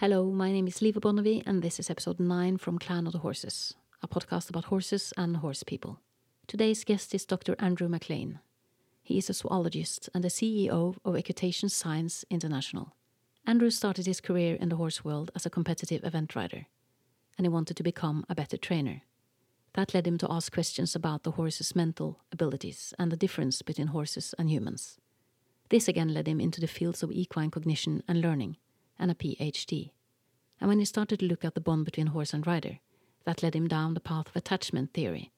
Hello, my name is Liva Bonnevie, and this is episode 9 from Clan of the Horses, a podcast about horses and horse people. Today's guest is Dr. Andrew McLean. He is a zoologist and the CEO of Equitation Science International. Andrew started his career in the horse world as a competitive event rider, and he wanted to become a better trainer. That led him to ask questions about the horse's mental abilities and the difference between horses and humans. This again led him into the fields of equine cognition and learning and a PhD. And when he started to look at the bond between horse and rider, that led him down the path of attachment theory.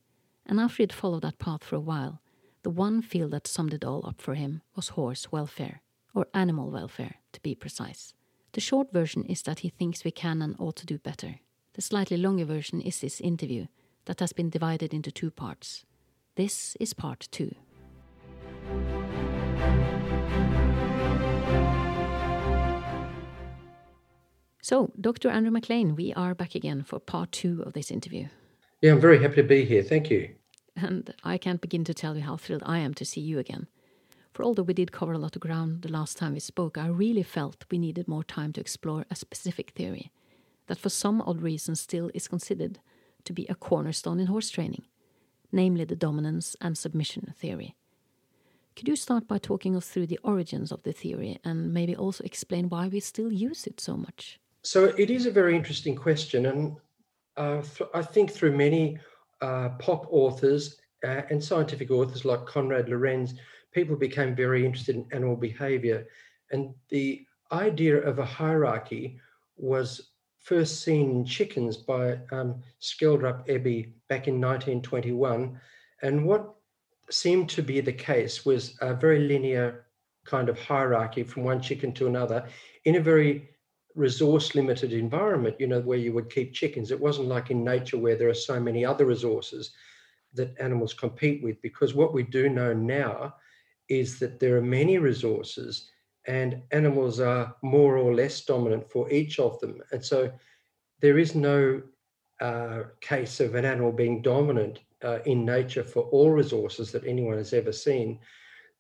And after he'd followed that path for a while, the one field that summed it all up for him was horse welfare, or animal welfare, to be precise. The short version is that he thinks we can and ought to do better. The slightly longer version is this interview that has been divided into two parts. This is part two. So, Dr. Andrew McLean, we are back again for part two of this interview. Yeah, I'm very happy to be here. Thank you. And I can't begin to tell you how thrilled I am to see you again. For although we did cover a lot of ground the last time we spoke, I really felt we needed more time to explore a specific theory that, for some odd reason, still is considered to be a cornerstone in horse training, namely the dominance and submission theory. Could you start by talking us through the origins of the theory and maybe also explain why we still use it so much? So it is a very interesting question, and uh, th- I think through many uh, pop authors uh, and scientific authors like Konrad Lorenz, people became very interested in animal behavior, and the idea of a hierarchy was first seen in chickens by um, Schjelderup-Ebbe back in 1921, and what seemed to be the case was a very linear kind of hierarchy from one chicken to another in a very resource limited environment, you know, where you would keep chickens. It wasn't like in nature where there are so many other resources that animals compete with, because what we do know now is that there are many resources and animals are more or less dominant for each of them. And so there is no uh, case of an animal being dominant uh, in nature for all resources that anyone has ever seen.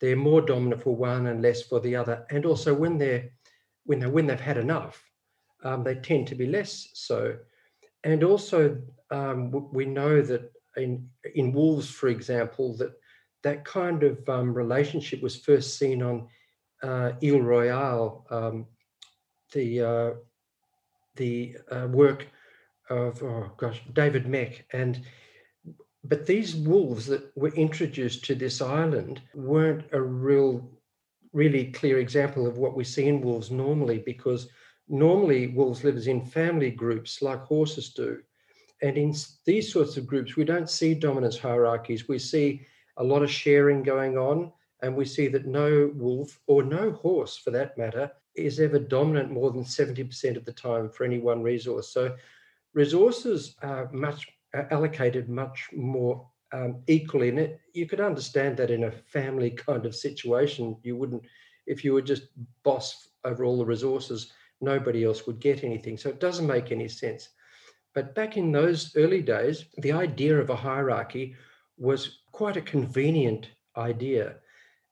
They're more dominant for one and less for the other. And also when they're when they when they've had enough, um, they tend to be less so. And also, um, we know that in in wolves, for example, that that kind of um, relationship was first seen on uh, Isle Royale, um, the uh, the uh, work of oh gosh David Mech and but these wolves that were introduced to this island weren't a real really clear example of what we see in wolves normally because normally wolves live in family groups like horses do. And in these sorts of groups, we don't see dominance hierarchies. We see a lot of sharing going on, and we see that no wolf or no horse, for that matter, is ever dominant more than 70% of the time for any one resource. So resources are much are allocated much more um, equally. And it, you could understand that in a family kind of situation, you wouldn't, if you were just boss over all the resources, nobody else would get anything. So it doesn't make any sense. But back in those early days, the idea of a hierarchy was quite a convenient idea.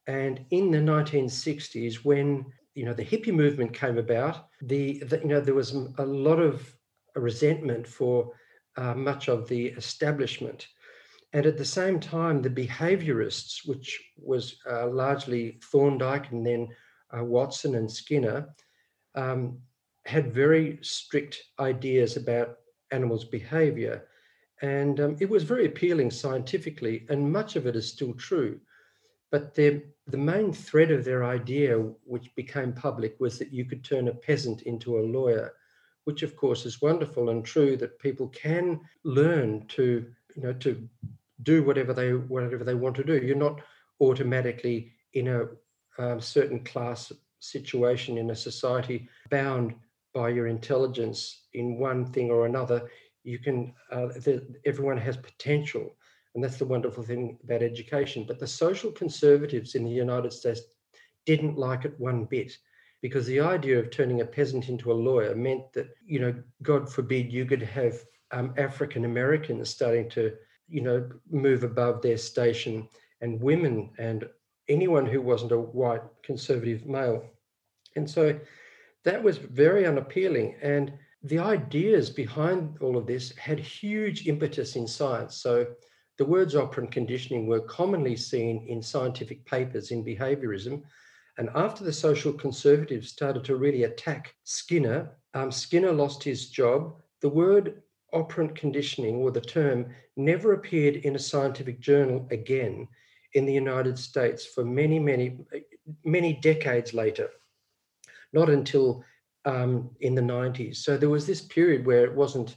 And in the 1960s, when you know the hippie movement came about, the, the you know there was a lot of resentment for uh, much of the establishment and at the same time, the behaviorists, which was uh, largely Thorndike and then uh, Watson and Skinner, um, had very strict ideas about animals' behavior. And um, it was very appealing scientifically, and much of it is still true. But the main thread of their idea, which became public, was that you could turn a peasant into a lawyer, which of course is wonderful and true that people can learn to, you know, to do whatever they whatever they want to do. You're not automatically in a um, certain class situation in a society bound by your intelligence in one thing or another. You can uh, the, everyone has potential, and that's the wonderful thing about education. But the social conservatives in the United States didn't like it one bit because the idea of turning a peasant into a lawyer meant that you know god forbid you could have um, african americans starting to you know, move above their station, and women and anyone who wasn't a white conservative male. And so that was very unappealing. And the ideas behind all of this had huge impetus in science. So the words operant conditioning were commonly seen in scientific papers in behaviorism. And after the social conservatives started to really attack Skinner, um, Skinner lost his job. The word operant conditioning or the term never appeared in a scientific journal again in the United States for many, many, many decades later, not until um, in the 90s. So there was this period where it wasn't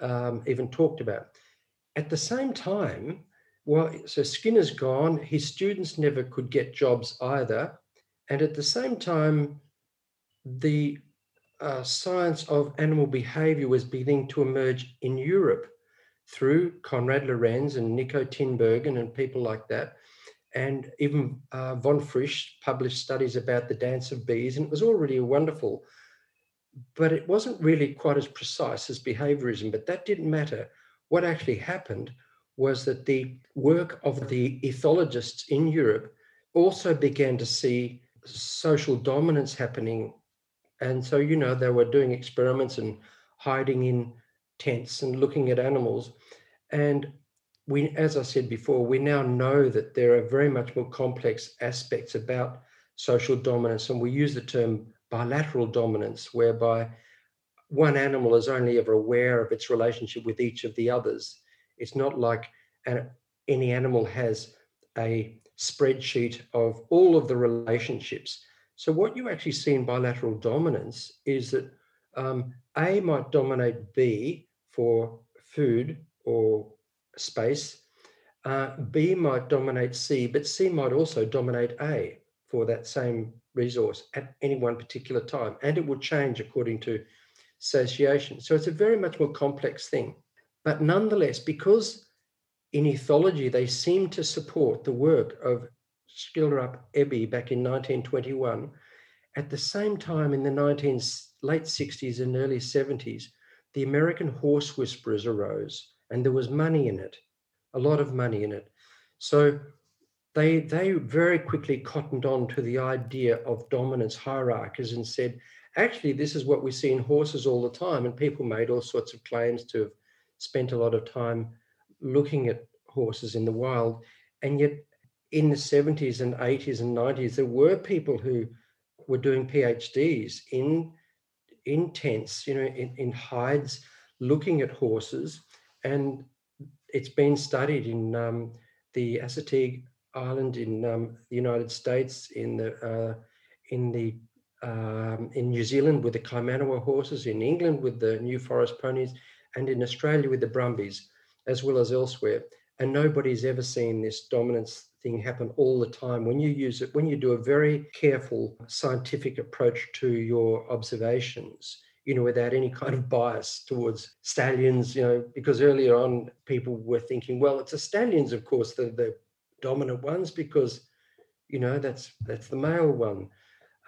um, even talked about. At the same time, well, so Skinner's gone, his students never could get jobs either. And at the same time, the uh, science of animal behavior was beginning to emerge in Europe through Konrad Lorenz and Niko Tinbergen and people like that. And even uh, von Frisch published studies about the dance of bees, and it was already wonderful. But it wasn't really quite as precise as behaviorism, but that didn't matter. What actually happened was that the work of the ethologists in Europe also began to see social dominance happening and so, you know, they were doing experiments and hiding in tents and looking at animals. And we, as I said before, we now know that there are very much more complex aspects about social dominance. And we use the term bilateral dominance, whereby one animal is only ever aware of its relationship with each of the others. It's not like an, any animal has a spreadsheet of all of the relationships so what you actually see in bilateral dominance is that um, A might dominate B for food or space. Uh, B might dominate C, but C might also dominate A for that same resource at any one particular time. And it will change according to association. So it's a very much more complex thing. But nonetheless, because in ethology they seem to support the work of Schillerup Eby back in 1921. At the same time, in the 19, late 60s and early 70s, the American horse whisperers arose, and there was money in it, a lot of money in it. So they, they very quickly cottoned on to the idea of dominance hierarchies and said, actually, this is what we see in horses all the time. And people made all sorts of claims to have spent a lot of time looking at horses in the wild. And yet in the 70s and 80s and 90s, there were people who were doing PhDs in in tents, you know, in, in hides, looking at horses, and it's been studied in um, the Assateague Island in um, the United States, in the uh, in the um, in New Zealand with the Kaimanawa horses, in England with the New Forest ponies, and in Australia with the Brumbies, as well as elsewhere. And nobody's ever seen this dominance thing happen all the time when you use it when you do a very careful scientific approach to your observations you know without any kind of bias towards stallions you know because earlier on people were thinking well it's the stallions of course the the dominant ones because you know that's that's the male one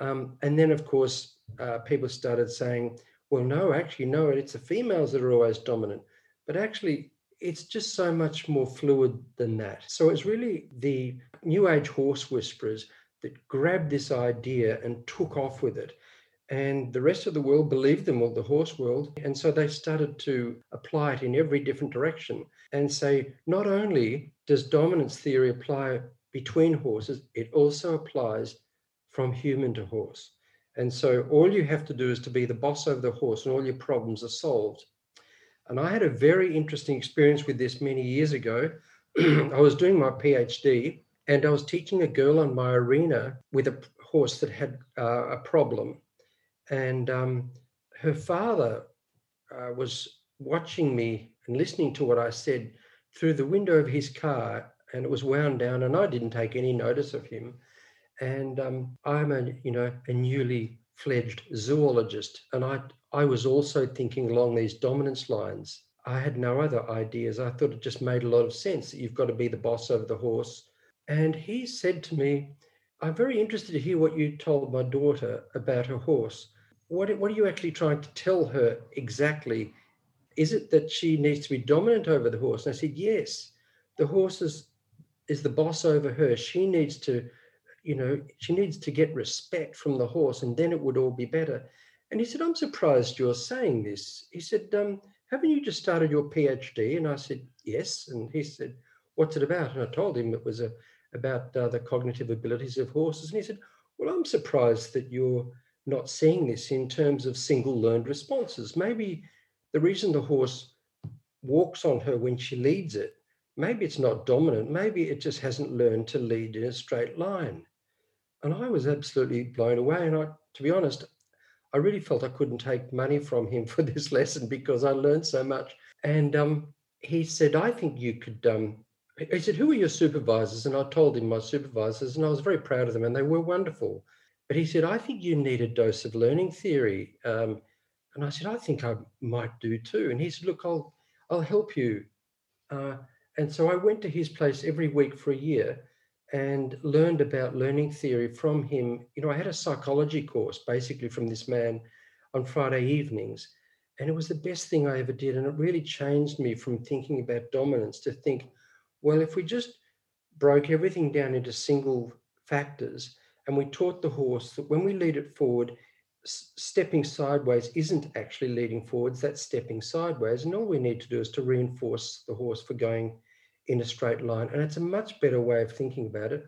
um, and then of course uh, people started saying well no actually no it's the females that are always dominant but actually it's just so much more fluid than that. So it's really the New Age horse whisperers that grabbed this idea and took off with it. And the rest of the world believed them, or the horse world. And so they started to apply it in every different direction and say not only does dominance theory apply between horses, it also applies from human to horse. And so all you have to do is to be the boss over the horse, and all your problems are solved. And I had a very interesting experience with this many years ago. I was doing my PhD and I was teaching a girl on my arena with a horse that had uh, a problem. And um, her father uh, was watching me and listening to what I said through the window of his car, and it was wound down, and I didn't take any notice of him. And um, I'm a, you know, a newly fledged zoologist, and I I was also thinking along these dominance lines. I had no other ideas. I thought it just made a lot of sense that you've got to be the boss over the horse. And he said to me, I'm very interested to hear what you told my daughter about her horse. What, what are you actually trying to tell her exactly? Is it that she needs to be dominant over the horse? And I said, Yes. The horse is, is the boss over her. She needs to, you know, she needs to get respect from the horse, and then it would all be better. And he said, I'm surprised you're saying this. He said, um, Haven't you just started your PhD? And I said, Yes. And he said, What's it about? And I told him it was a, about uh, the cognitive abilities of horses. And he said, Well, I'm surprised that you're not seeing this in terms of single learned responses. Maybe the reason the horse walks on her when she leads it, maybe it's not dominant, maybe it just hasn't learned to lead in a straight line. And I was absolutely blown away. And I, to be honest, I really felt I couldn't take money from him for this lesson because I learned so much. And um, he said, I think you could. Um, he said, Who are your supervisors? And I told him my supervisors, and I was very proud of them, and they were wonderful. But he said, I think you need a dose of learning theory. Um, and I said, I think I might do too. And he said, Look, I'll, I'll help you. Uh, and so I went to his place every week for a year and learned about learning theory from him. You know, I had a psychology course basically from this man on Friday evenings, and it was the best thing I ever did. And it really changed me from thinking about dominance to think, well, if we just broke everything down into single factors and we taught the horse that when we lead it forward, stepping sideways isn't actually leading forwards, that's stepping sideways. And all we need to do is to reinforce the horse for going in a straight line. And it's a much better way of thinking about it.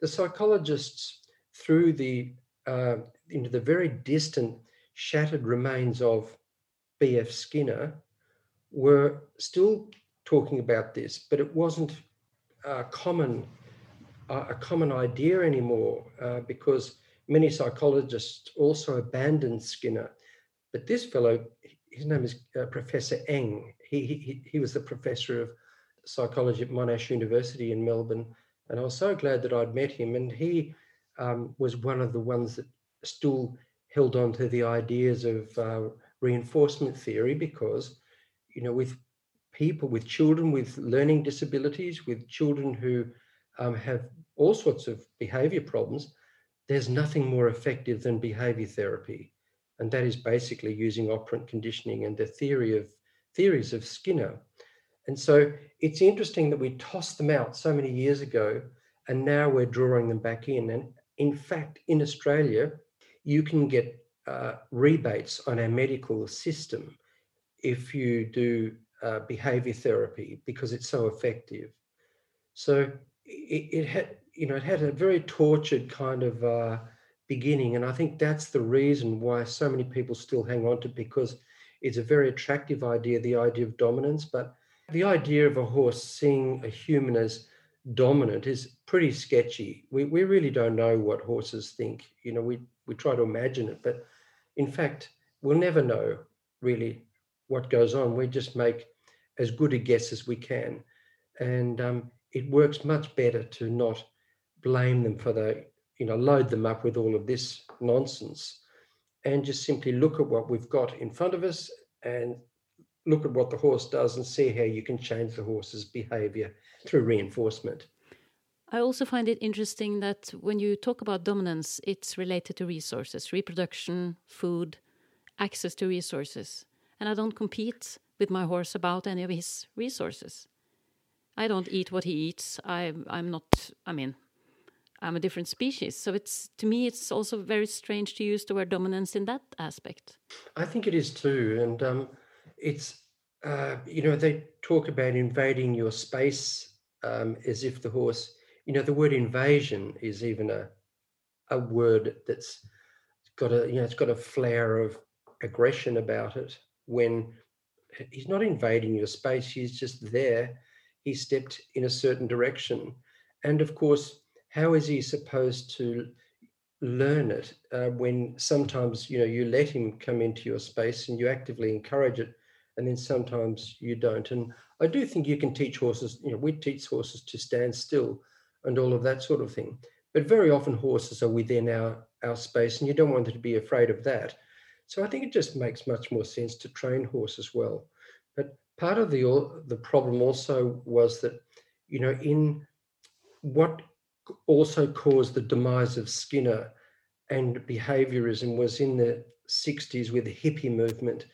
The psychologists, through the uh, into the very distant, shattered remains of B.F. Skinner, were still talking about this, but it wasn't a common a common idea anymore uh, because many psychologists also abandoned Skinner. But this fellow, his name is uh, Professor Eng. He, he, he was the professor of psychology at Monash University in Melbourne. And I was so glad that I'd met him. And he um, was one of the ones that still held on to the ideas of uh, reinforcement theory because, you know, with people, with children with learning disabilities, with children who um, have all sorts of behavior problems, there's nothing more effective than behavior therapy. And that is basically using operant conditioning and the theory of theories of Skinner. And so it's interesting that we tossed them out so many years ago and now we're drawing them back in. And in fact, in Australia, you can get uh, rebates on our medical system if you do uh, behavior therapy because it's so effective. So it, had, you know, it had a very tortured kind of uh, beginning, and I think that's the reason why so many people still hang on to it because it's a very attractive idea, the idea of dominance, but the idea of a horse seeing a human as dominant is pretty sketchy. We, we really don't know what horses think. You know, we, we try to imagine it, but in fact, we'll never know really what goes on. We just make as good a guess as we can. And um, it works much better to not blame them for the, you know, load them up with all of this nonsense and just simply look at what we've got in front of us and look at what the horse does and see how you can change the horse's behavior through reinforcement. I also find it interesting that when you talk about dominance, it's related to resources, reproduction, food, access to resources. And I don't compete with my horse about any of his resources. I don't eat what he eats. I, I'm not, I mean, I'm a different species. So it's, to me, it's also very strange to use the word dominance in that aspect. I think it is too. And um, it's uh, you know they talk about invading your space um, as if the horse you know the word invasion is even a a word that's got a you know it's got a flair of aggression about it when he's not invading your space he's just there he stepped in a certain direction and of course how is he supposed to learn it uh, when sometimes you know you let him come into your space and you actively encourage it and then sometimes you don't. And I do think you can teach horses, you know, we teach horses to stand still and all of that sort of thing. But very often horses are within our, our space and you don't want them to be afraid of that. So I think it just makes much more sense to train horses well. But part of the the problem also was that, you know, in what also caused the demise of Skinner and behaviorism was in the 60s with the hippie movement.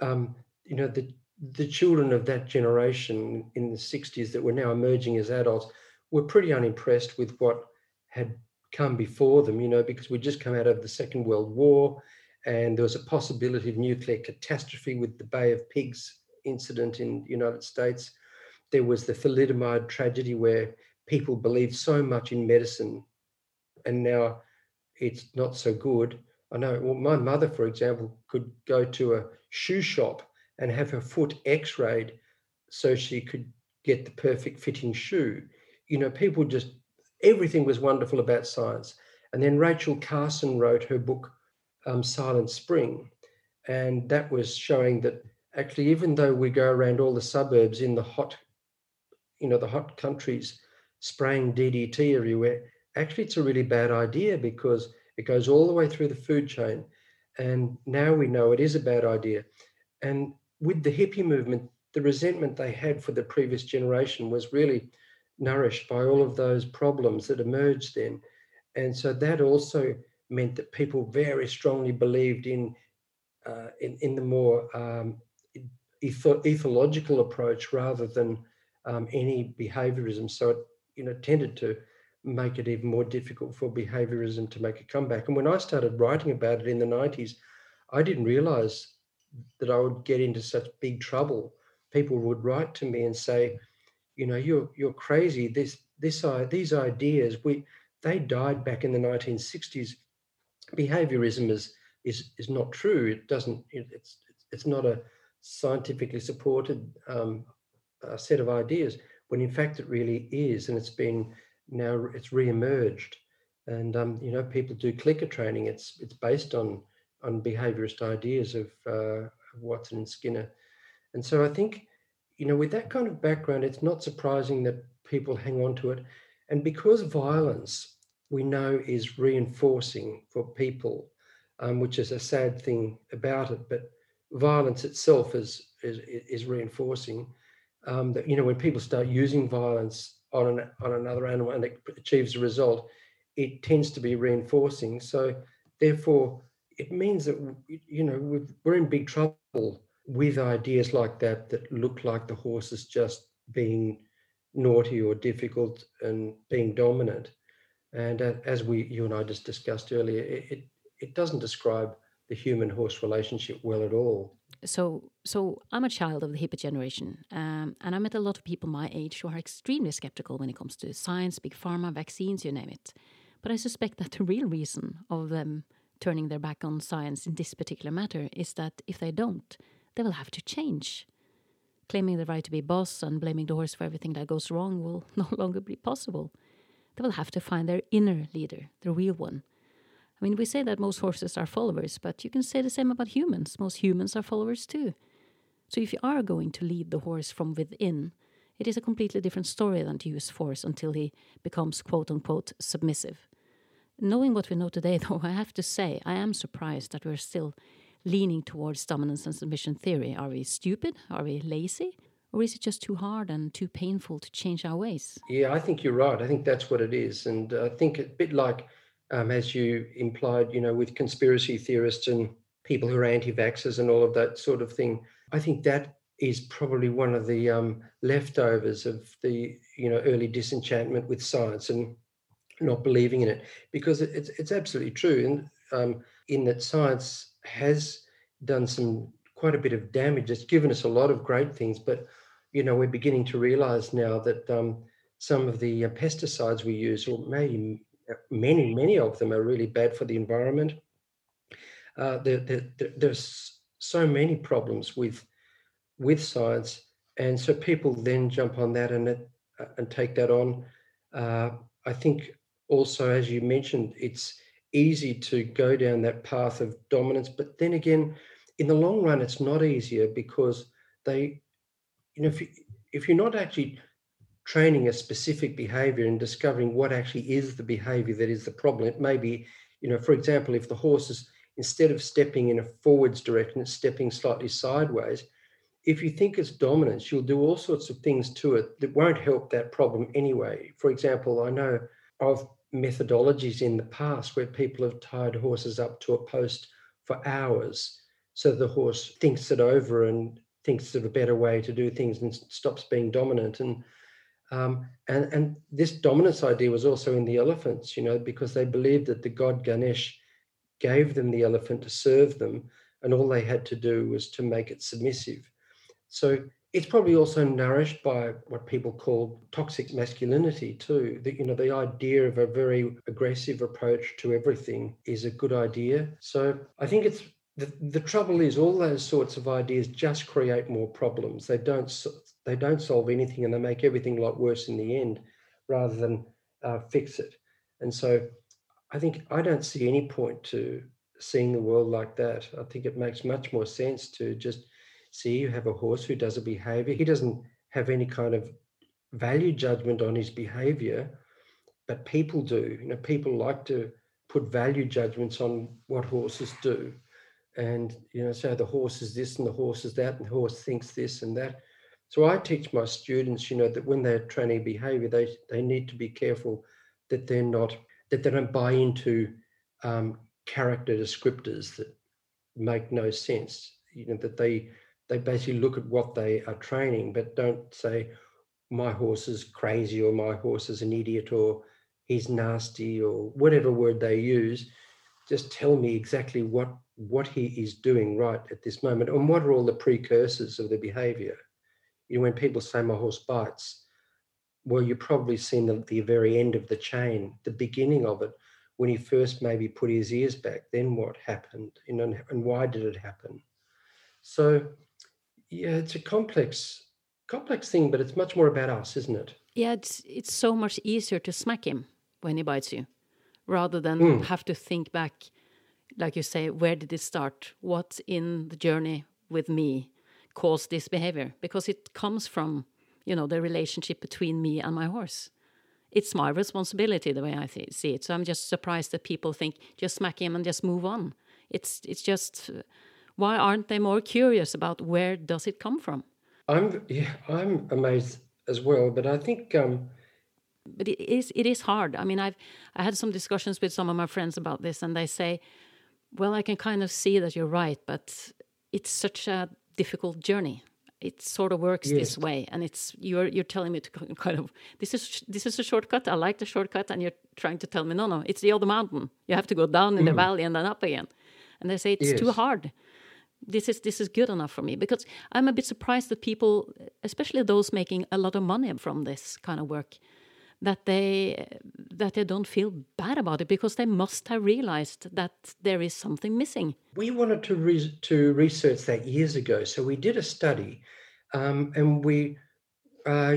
Um, you know, the the children of that generation in the 60s that were now emerging as adults were pretty unimpressed with what had come before them, you know, because we'd just come out of the Second World War and there was a possibility of nuclear catastrophe with the Bay of Pigs incident in the United States. There was the thalidomide tragedy where people believed so much in medicine and now it's not so good. I know well, my mother, for example, could go to a shoe shop and have her foot x rayed so she could get the perfect fitting shoe. You know, people just, everything was wonderful about science. And then Rachel Carson wrote her book, um, Silent Spring. And that was showing that actually, even though we go around all the suburbs in the hot, you know, the hot countries spraying DDT everywhere, actually it's a really bad idea because it goes all the way through the food chain. And now we know it is a bad idea. And with the hippie movement, the resentment they had for the previous generation was really nourished by all of those problems that emerged then. And so that also meant that people very strongly believed in uh, in, in the more um, ethological approach rather than um, any behaviorism. So it you know tended to make it even more difficult for behaviorism to make a comeback. And when I started writing about it in the 90s, I didn't realize that I would get into such big trouble. People would write to me and say, you know, you're you're crazy. This this these ideas, we they died back in the 1960s. Behaviorism is is is not true. It doesn't. It's it's not a scientifically supported um, set of ideas. When in fact it really is, and it's been now it's re-emerged. And um, you know people do clicker training. It's it's based on on behaviorist ideas of, uh, of watson and skinner. And so i think you know with that kind of background it's not surprising that people hang on to it. And because violence we know is reinforcing for people um, which is a sad thing about it but violence itself is is, is reinforcing um, that you know when people start using violence on an, on another animal and it achieves a result, it tends to be reinforcing. So therefore, it means that you know we're in big trouble with ideas like that that look like the horse is just being naughty or difficult and being dominant. And as we, you and I just discussed earlier, it, it doesn't describe the human horse relationship well at all so so I'm a child of the hippie generation, um, and I met a lot of people my age who are extremely skeptical when it comes to science, big pharma, vaccines, you name it. But I suspect that the real reason of them turning their back on science in this particular matter is that if they don't, they will have to change. Claiming the right to be boss and blaming the horse for everything that goes wrong will no longer be possible. They will have to find their inner leader, the real one, I mean, we say that most horses are followers, but you can say the same about humans. Most humans are followers too. So if you are going to lead the horse from within, it is a completely different story than to use force until he becomes quote unquote submissive. Knowing what we know today, though, I have to say I am surprised that we're still leaning towards dominance and submission theory. Are we stupid? Are we lazy? Or is it just too hard and too painful to change our ways? Yeah, I think you're right. I think that's what it is. And I think a bit like um, as you implied, you know, with conspiracy theorists and people who are anti-vaxxers and all of that sort of thing. I think that is probably one of the um, leftovers of the, you know, early disenchantment with science and not believing in it, because it's it's absolutely true, and um, in that science has done some quite a bit of damage. It's given us a lot of great things, but you know, we're beginning to realize now that um, some of the uh, pesticides we use, or maybe many, many of them are really bad for the environment. Uh, there, there, there's so many problems with with science, and so people then jump on that and uh, and take that on. Uh, I think also, as you mentioned, it's easy to go down that path of dominance, but then again, in the long run, it's not easier because they, you know, if you, if you're not actually training a specific behavior and discovering what actually is the behavior that is the problem. It may be, you know, for example, if the horse is instead of stepping in a forwards direction, it's stepping slightly sideways. If you think it's dominance, you'll do all sorts of things to it that won't help that problem anyway. For example, I know of methodologies in the past where people have tied horses up to a post for hours so the horse thinks it over and thinks of a better way to do things and stops being dominant. And um, and, and this dominance idea was also in the elephants, you know, because they believed that the god Ganesh gave them the elephant to serve them, and all they had to do was to make it submissive. So it's probably also nourished by what people call toxic masculinity too. The, you know, the idea of a very aggressive approach to everything is a good idea. So I think it's the, the trouble is all those sorts of ideas just create more problems. They don't they don't solve anything and they make everything a lot worse in the end rather than uh, fix it. And so I think I don't see any point to seeing the world like that. I think it makes much more sense to just see you have a horse who does a behavior. He doesn't have any kind of value judgment on his behavior, but people do. You know, people like to put value judgments on what horses do. And, you know, so the horse is this and the horse is that, and the horse thinks this and that. So I teach my students, you know, that when they're training behavior, they, they need to be careful that they're not, that they don't buy into um, character descriptors that make no sense. You know, that they they basically look at what they are training, but don't say, my horse is crazy or my horse is an idiot or he's nasty or whatever word they use. Just tell me exactly what, what he is doing right at this moment and what are all the precursors of the behavior. You know, when people say my horse bites, well, you've probably seen the, the very end of the chain, the beginning of it, when he first maybe put his ears back. Then what happened? You know, and why did it happen? So yeah, it's a complex complex thing, but it's much more about us, isn't it? Yeah, it's it's so much easier to smack him when he bites you, rather than mm. have to think back, like you say, where did it start? What's in the journey with me caused this behavior? Because it comes from, you know, the relationship between me and my horse. It's my responsibility the way I see it. So I'm just surprised that people think just smack him and just move on. It's it's just why aren't they more curious about where does it come from? I'm yeah, I'm amazed as well, but I think um, but it is it is hard. I mean, I've I had some discussions with some of my friends about this, and they say, "Well, I can kind of see that you're right, but it's such a difficult journey. It sort of works yes. this way, and it's you're you're telling me to kind of this is this is a shortcut. I like the shortcut, and you're trying to tell me no, no, it's the other mountain. You have to go down in mm. the valley and then up again." And they say it's yes. too hard this is this is good enough for me because I'm a bit surprised that people, especially those making a lot of money from this kind of work, that they that they don't feel bad about it because they must have realized that there is something missing. We wanted to re- to research that years ago, so we did a study, um, and we uh,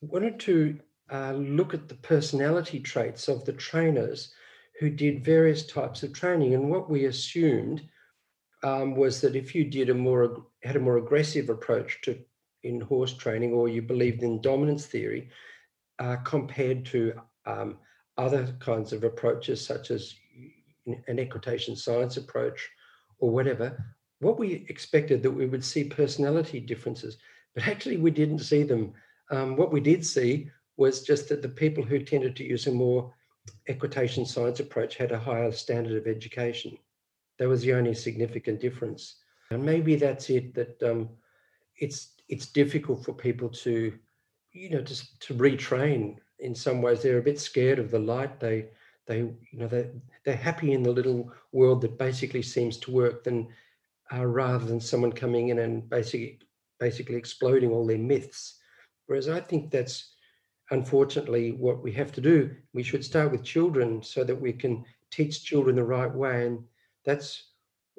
wanted to uh, look at the personality traits of the trainers who did various types of training, and what we assumed um, was that if you did a more had a more aggressive approach to in horse training, or you believed in dominance theory, uh, compared to um, other kinds of approaches, such as an equitation science approach or whatever, what we expected that we would see personality differences, but actually we didn't see them. Um, what we did see was just that the people who tended to use a more equitation science approach had a higher standard of education. That was the only significant difference. And maybe that's it. That um, it's it's difficult for people to, you know, just to retrain. In some ways, they're a bit scared of the light. They they you know they they're happy in the little world that basically seems to work than uh, rather than someone coming in and basically basically exploding all their myths. Whereas I think that's unfortunately what we have to do. We should start with children so that we can teach children the right way and that's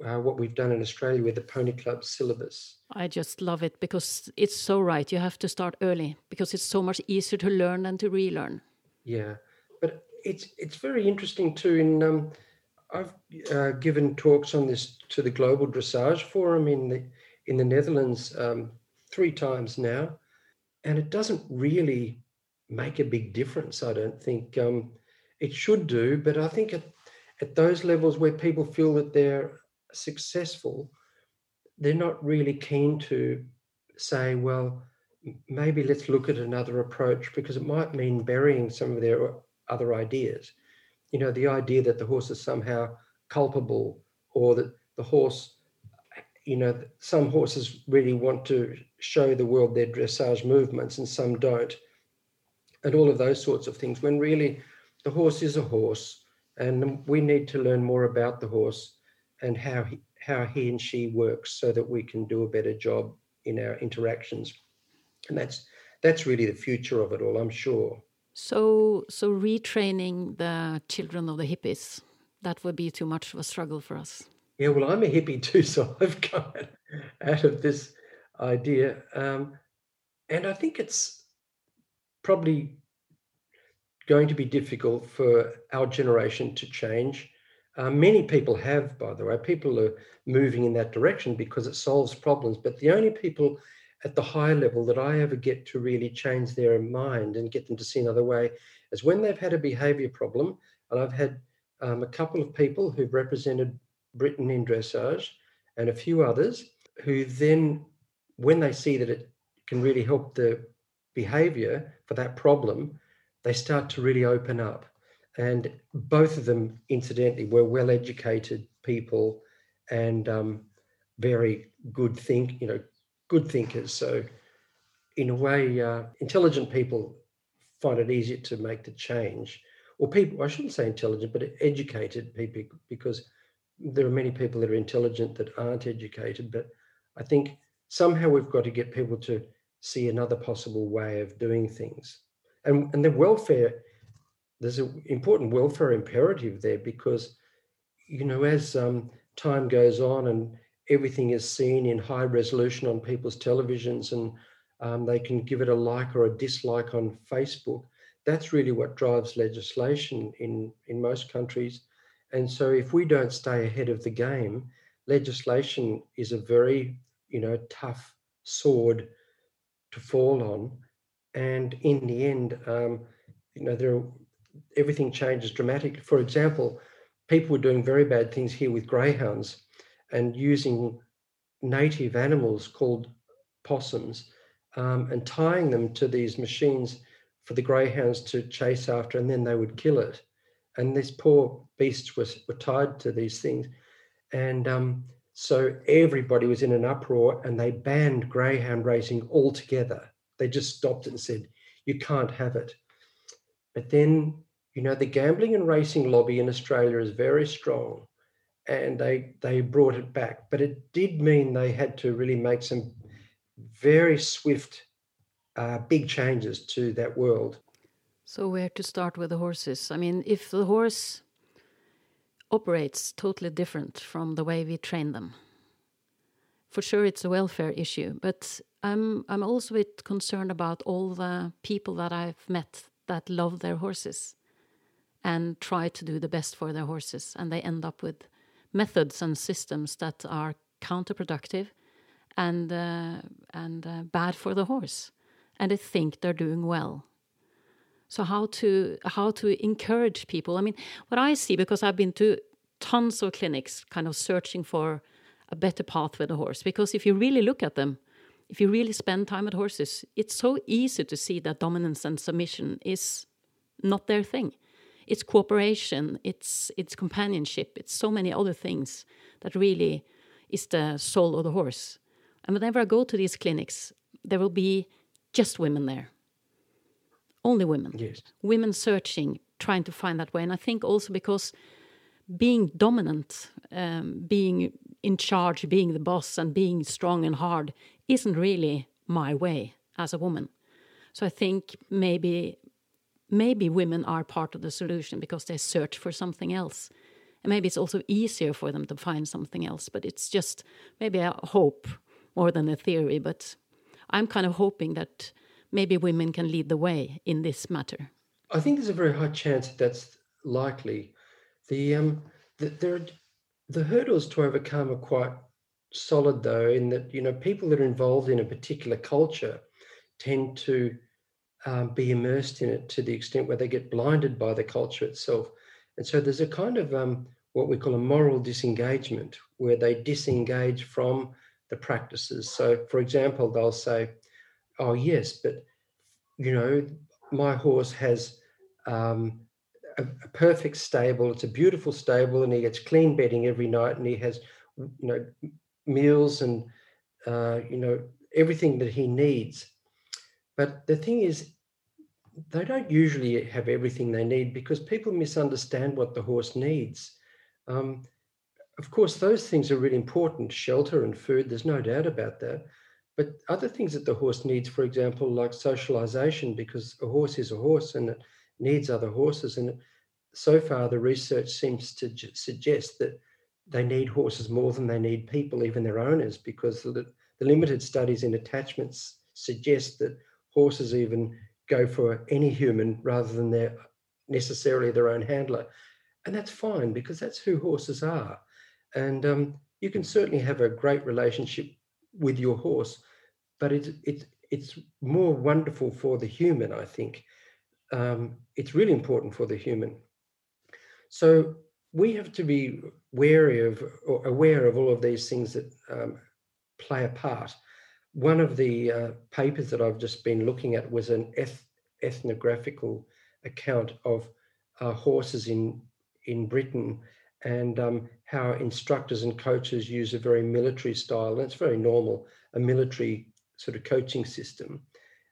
uh, what we've done in Australia with the Pony Club syllabus. I just love it because it's so right. You have to start early because it's so much easier to learn than to relearn. Yeah, but it's it's very interesting too. In um, I've uh, given talks on this to the Global Dressage Forum in the in the Netherlands um, three times now, and it doesn't really make a big difference. I don't think um, it should do, but I think it at those levels where people feel that they're successful, they're not really keen to say, well, maybe let's look at another approach because it might mean burying some of their other ideas. You know, the idea that the horse is somehow culpable or that the horse, you know, some horses really want to show the world their dressage movements and some don't. And all of those sorts of things, when really the horse is a horse and we need to learn more about the horse and how he, how he and she works so that we can do a better job in our interactions. And that's that's really the future of it all i'm sure. So so retraining the children of the hippies that would be too much of a struggle for us. Yeah well i'm a hippie too so i've come out of this idea. Um, and i think it's probably going to be difficult for our generation to change. Uh, many people have, by the way, people are moving in that direction because it solves problems. But the only people at the high level that I ever get to really change their mind and get them to see another way is when they've had a behavior problem. And I've had um, a couple of people who've represented Britain in dressage and a few others who then, when they see that it can really help the behavior for that problem, they start to really open up. And both of them, incidentally, were well educated people and um, very good think, you know, good thinkers. So, in a way, uh, intelligent people find it easier to make the change. Or people, I shouldn't say intelligent, but educated people, because there are many people that are intelligent that aren't educated. But I think somehow we've got to get people to see another possible way of doing things and and the welfare there's an important welfare imperative there because you know as um, time goes on and everything is seen in high resolution on people's televisions and um, they can give it a like or a dislike on facebook that's really what drives legislation in in most countries. And so if we don't stay ahead of the game legislation is a very you know tough sword to fall on. And in the end, um, you know, there everything changes dramatically. For example, people were doing very bad things here with greyhounds and using native animals called possums um, and tying them to these machines for the greyhounds to chase after, and then they would kill it. And these poor beasts were, were tied to these things. And um, so everybody was in an uproar and they banned greyhound racing altogether. They just stopped it and said, you can't have it. But then, you know, the gambling and racing lobby in Australia is very strong and they they brought it back. But it did mean they had to really make some very swift, uh, big changes to that world. So where to start with the horses? I mean, if the horse operates totally different from the way we train them, for sure it's a welfare issue, but I'm I'm also a bit concerned about all the people that I've met that love their horses and try to do the best for their horses, and they end up with methods and systems that are counterproductive and uh, and uh, bad for the horse, and they think they're doing well. So how to how to encourage people? I mean, what I see because I've been to tons of clinics, kind of searching for a better path with a horse. Because if you really look at them, if you really spend time with horses, it's so easy to see that dominance and submission is not their thing. It's cooperation, it's it's companionship, it's so many other things that really is the soul of the horse. And whenever I go to these clinics, there will be just women there. Only women. Yes. Women searching, trying to find that way. And I think also because being dominant, um, being in charge, being the boss, and being strong and hard isn't really my way as a woman. So I think maybe maybe women are part of the solution because they search for something else. And maybe it's also easier for them to find something else, but it's just maybe a hope more than a theory. But I'm kind of hoping that maybe women can lead the way in this matter. I think there's a very high chance that that's likely. The um, the, there the hurdles to overcome are quite solid though in that you know people that are involved in a particular culture tend to um, be immersed in it to the extent where they get blinded by the culture itself. And so there's a kind of um, what we call a moral disengagement where they disengage from the practices. So for example they'll say oh yes but you know my horse has um, a, a perfect stable. It's a beautiful stable and he gets clean bedding every night and he has you know meals and uh, you know everything that he needs. But the thing is, they don't usually have everything they need because people misunderstand what the horse needs. Um, of course, those things are really important shelter and food, there's no doubt about that. But other things that the horse needs, for example, like socialization, because a horse is a horse and it needs other horses. And so far, the research seems to suggest that they need horses more than they need people, even their owners, because the, the limited studies in attachments suggest that horses even go for any human rather than their necessarily their own handler. And that's fine because that's who horses are. And um, you can certainly have a great relationship with your horse, but it's it's it's more wonderful for the human, I think. Um, it's really important for the human. So we have to be wary of or aware of all of these things that um, play a part. One of the uh, papers that I've just been looking at was an eth- ethnographical account of uh, horses in in Britain and um, how instructors and coaches use a very military style, and it's very normal, a military sort of coaching system.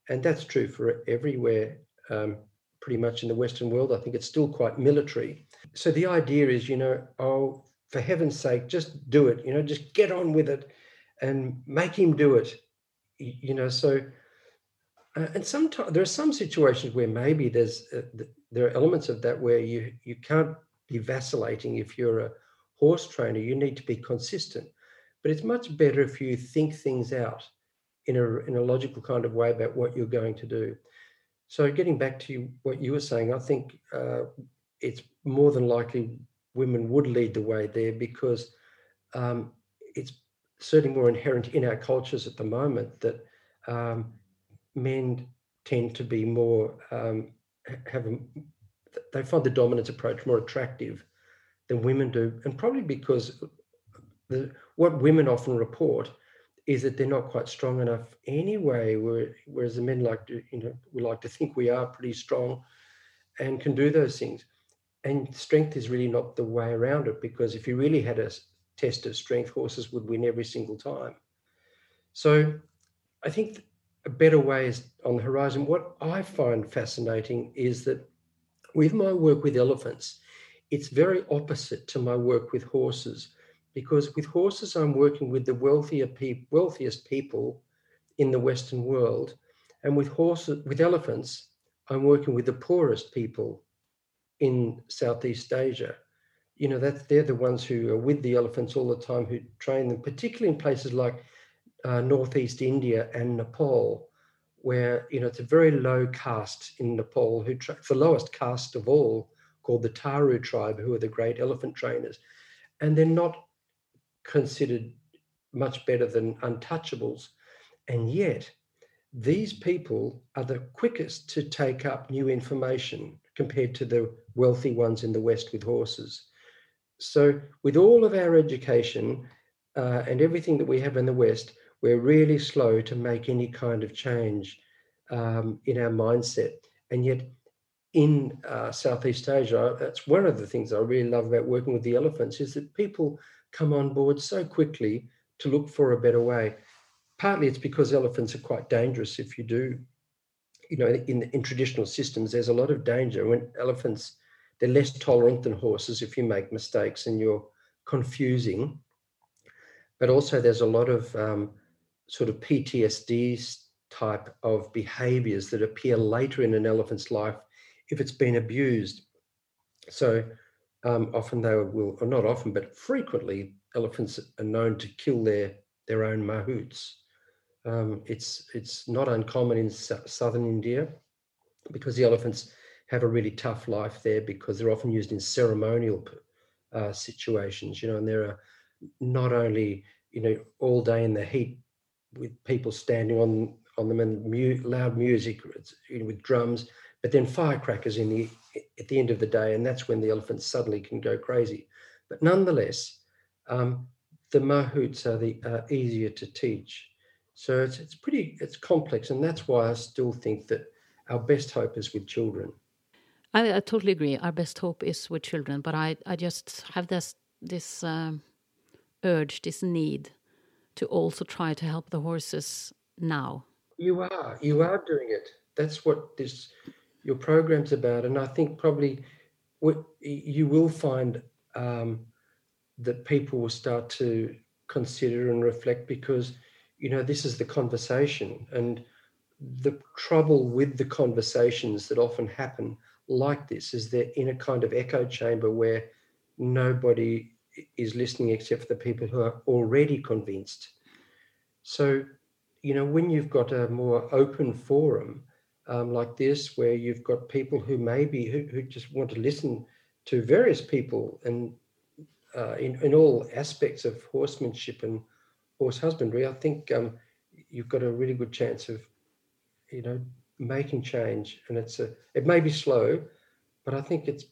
And that's true for everywhere, um, pretty much in the Western world. I think it's still quite military. So the idea is, you know, oh, for heaven's sake, just do it, you know, just get on with it and make him do it, you know. So, uh, and sometimes there are some situations where maybe there's uh, there are elements of that where you you can't be vacillating if you're a horse trainer. You need to be consistent. But it's much better if you think things out in a, in a logical kind of way about what you're going to do. So, getting back to what you were saying, I think uh, it's more than likely women would lead the way there because um, it's certainly more inherent in our cultures at the moment that um, men tend to be more um, have a they find the dominance approach more attractive than women do, and probably because the, what women often report is that they're not quite strong enough anyway. Whereas the men like to, you know, we like to think we are pretty strong and can do those things. And strength is really not the way around it because if you really had a test of strength, horses would win every single time. So I think a better way is on the horizon. What I find fascinating is that with my work with elephants, it's very opposite to my work with horses because with horses, I'm working with the wealthier pe- wealthiest people in the Western world. And with horses, with elephants, I'm working with the poorest people in Southeast Asia. You know, that they're the ones who are with the elephants all the time, who train them, particularly in places like uh, Northeast India and Nepal, where you know it's a very low caste in Nepal, who tra- the lowest caste of all, called the Tharu tribe, who are the great elephant trainers, and they're not considered much better than untouchables, and yet these people are the quickest to take up new information compared to the wealthy ones in the West with horses. So, with all of our education uh, and everything that we have in the West, we're really slow to make any kind of change um, in our mindset. And yet, in uh, Southeast Asia, that's one of the things I really love about working with the elephants is that people come on board so quickly to look for a better way. Partly it's because elephants are quite dangerous if you do, you know, in, in traditional systems, there's a lot of danger. When elephants, they're less tolerant than horses if you make mistakes and you're confusing. But also, there's a lot of um, sort of PTSD type of behaviors that appear later in an elephant's life if it's been abused. So um, often they will, or not often, but frequently, elephants are known to kill their their own mahouts. Um, it's it's not uncommon in southern India because the elephants have a really tough life there because they're often used in ceremonial uh, situations, you know, and there are not only you know all day in the heat with people standing on on them and mu- loud music you know, with drums, but then firecrackers in the at the end of the day, and that's when the elephants suddenly can go crazy. But nonetheless, um, the mahouts are the uh, easier to teach. So it's it's pretty it's complex, and that's why I still think that our best hope is with children. I, I totally agree. Our best hope is with children, but I I just have this this um, urge, this need to also try to help the horses now. You are, you are doing it. That's what this your program's about. And I think probably what you will find um, that people will start to consider and reflect because you know this is the conversation and the trouble with the conversations that often happen like this is they're in a kind of echo chamber where nobody is listening except for the people who are already convinced. So, you know, when you've got a more open forum um, like this, where you've got people who maybe who, who just want to listen to various people and uh, in, in all aspects of horsemanship and horse husbandry, I think um, you've got a really good chance of, you know, making change. And it's a, it may be slow, but I think it's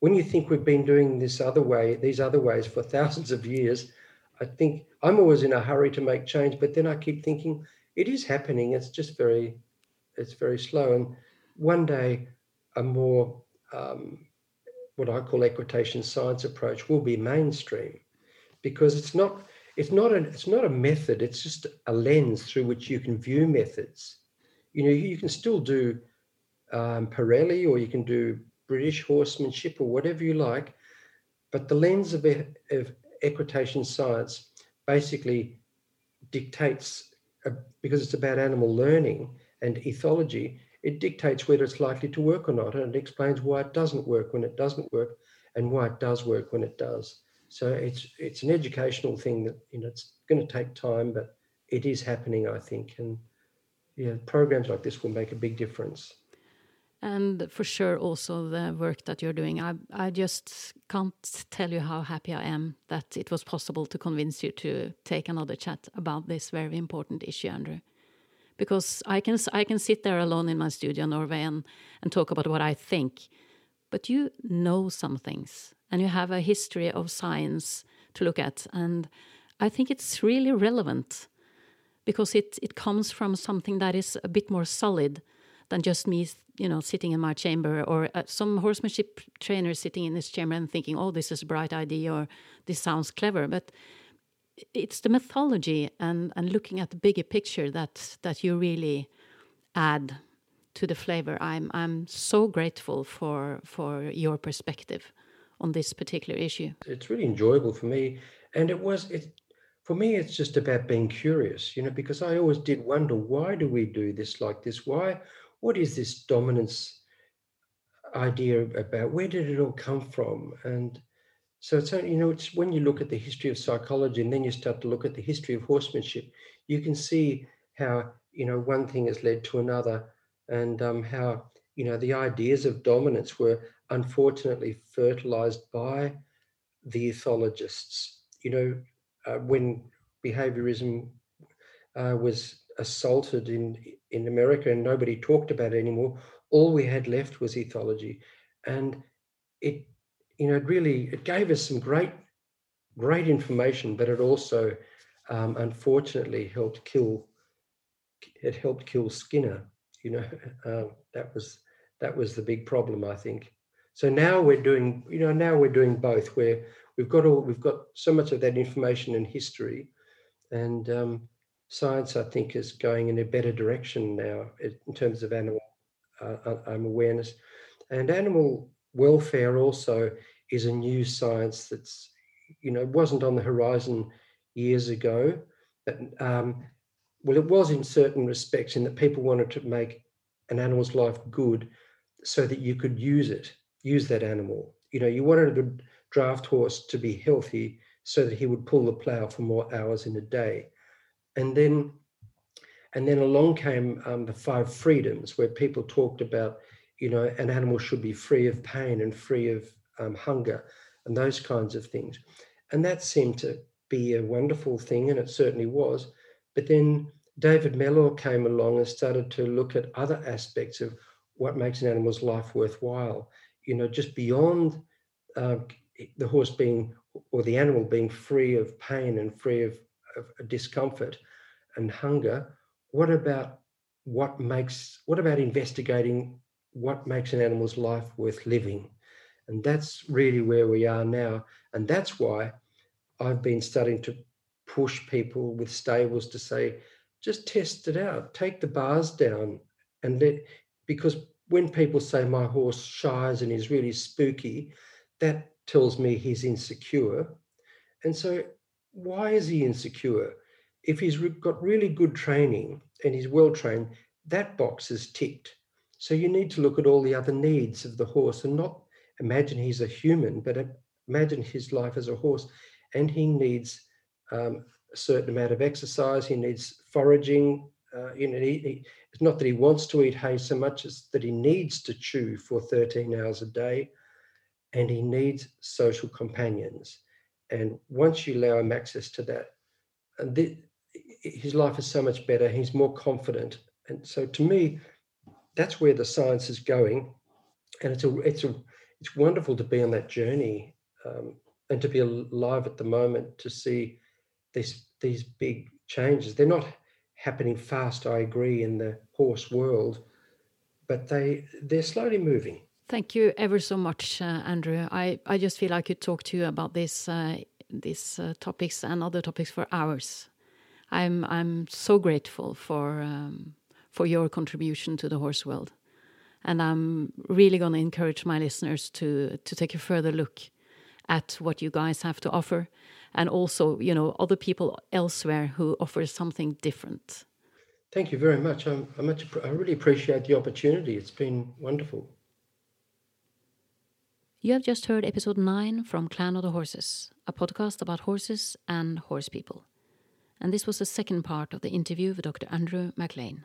when you think we've been doing this other way, these other ways for thousands of years, I think I'm always in a hurry to make change, but then I keep thinking it is happening. It's just very, it's very slow. And one day, a more um, what I call equitation science approach will be mainstream, because it's not it's not a it's not a method. It's just a lens through which you can view methods. You know, you can still do um, Parelli, or you can do British horsemanship or whatever you like. But the lens of, of equitation science basically dictates, uh, because it's about animal learning and ethology, it dictates whether it's likely to work or not. And it explains why it doesn't work when it doesn't work and why it does work when it does. So it's it's an educational thing that you know it's going to take time, but it is happening, I think. And yeah, programs like this will make a big difference and for sure also the work that you're doing. I I just can't tell you how happy I am that it was possible to convince you to take another chat about this very important issue, Andrew. Because I can I can sit there alone in my studio in Norway and, and talk about what I think, but you know some things and you have a history of science to look at, and I think it's really relevant because it it comes from something that is a bit more solid than just me you know, sitting in my chamber, or uh, some horsemanship trainer sitting in his chamber and thinking, "Oh, this is a bright idea," or "This sounds clever." But it's the mythology and and looking at the bigger picture that that you really add to the flavor. I'm I'm so grateful for for your perspective on this particular issue. It's really enjoyable for me, and it was it for me. It's just about being curious, you know, because I always did wonder why do we do this like this? Why what is this dominance idea about? Where did it all come from? And so it's only, you know it's when you look at the history of psychology and then you start to look at the history of horsemanship, you can see how you know one thing has led to another, and um, how you know the ideas of dominance were unfortunately fertilized by the ethologists. You know uh, when behaviorism uh, was assaulted in in America and nobody talked about it anymore. All we had left was ethology, and it you know it really it gave us some great great information, but it also um, unfortunately helped kill it helped kill Skinner. You know uh, that was that was the big problem I think. So now we're doing you know now we're doing both where we've got all we've got so much of that information and history and um, science, I think, is going in a better direction now in terms of animal uh, uh, um, awareness. And animal welfare also is a new science that's, you know, wasn't on the horizon years ago. But, um, well, it was in certain respects in that people wanted to make an animal's life good so that you could use it, use that animal. You know, you wanted good draft horse to be healthy so that he would pull the plow for more hours in a day. And then and then along came um, the five freedoms where people talked about you know an animal should be free of pain and free of um, hunger and those kinds of things. And that seemed to be a wonderful thing and it certainly was. But then david mellor came along and started to look at other aspects of what makes an animal's life worthwhile you know just beyond uh, the horse being or the animal being free of pain and free of of discomfort and hunger, what about what makes what about investigating what makes an animal's life worth living? And that's really where we are now. And that's why I've been starting to push people with stables to say, just test it out, take the bars down and let because when people say my horse shies and is really spooky, that tells me he's insecure. And so, why is he insecure? If he's got really good training and he's well trained, that box is ticked. So, you need to look at all the other needs of the horse and not imagine he's a human, but imagine his life as a horse. And he needs um, a certain amount of exercise, he needs foraging. Uh, you know, he, he, it's not that he wants to eat hay so much as that he needs to chew for 13 hours a day and he needs social companions. And once you allow him access to that, and the, his life is so much better. He's more confident. And so to me, that's where the science is going. And it's a, it's a, it's wonderful to be on that journey um, and to be alive at the moment to see these, these big changes. They're not happening fast, I agree, in the horse world, but they they're slowly moving. Thank you ever so much, uh, Andrew. I, I just feel I could talk to you about this uh, these uh, topics and other topics for hours. I'm I'm so grateful for um, for your contribution to the horse world, and I'm really going to encourage my listeners to to take a further look at what you guys have to offer and also you know other people elsewhere who offer something different. Thank you very much. I'm, i much i really appreciate the opportunity. It's been wonderful you have just heard episode 9 from clan of the horses a podcast about horses and horse people and this was the second part of the interview with dr andrew mclean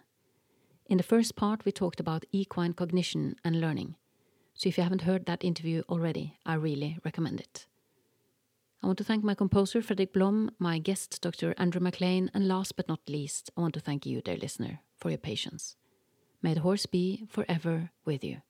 in the first part we talked about equine cognition and learning so if you haven't heard that interview already i really recommend it I want to thank my composer Fredrik Blom, my guest Dr. Andrew McLean, and last but not least, I want to thank you, dear listener, for your patience. May the horse be forever with you.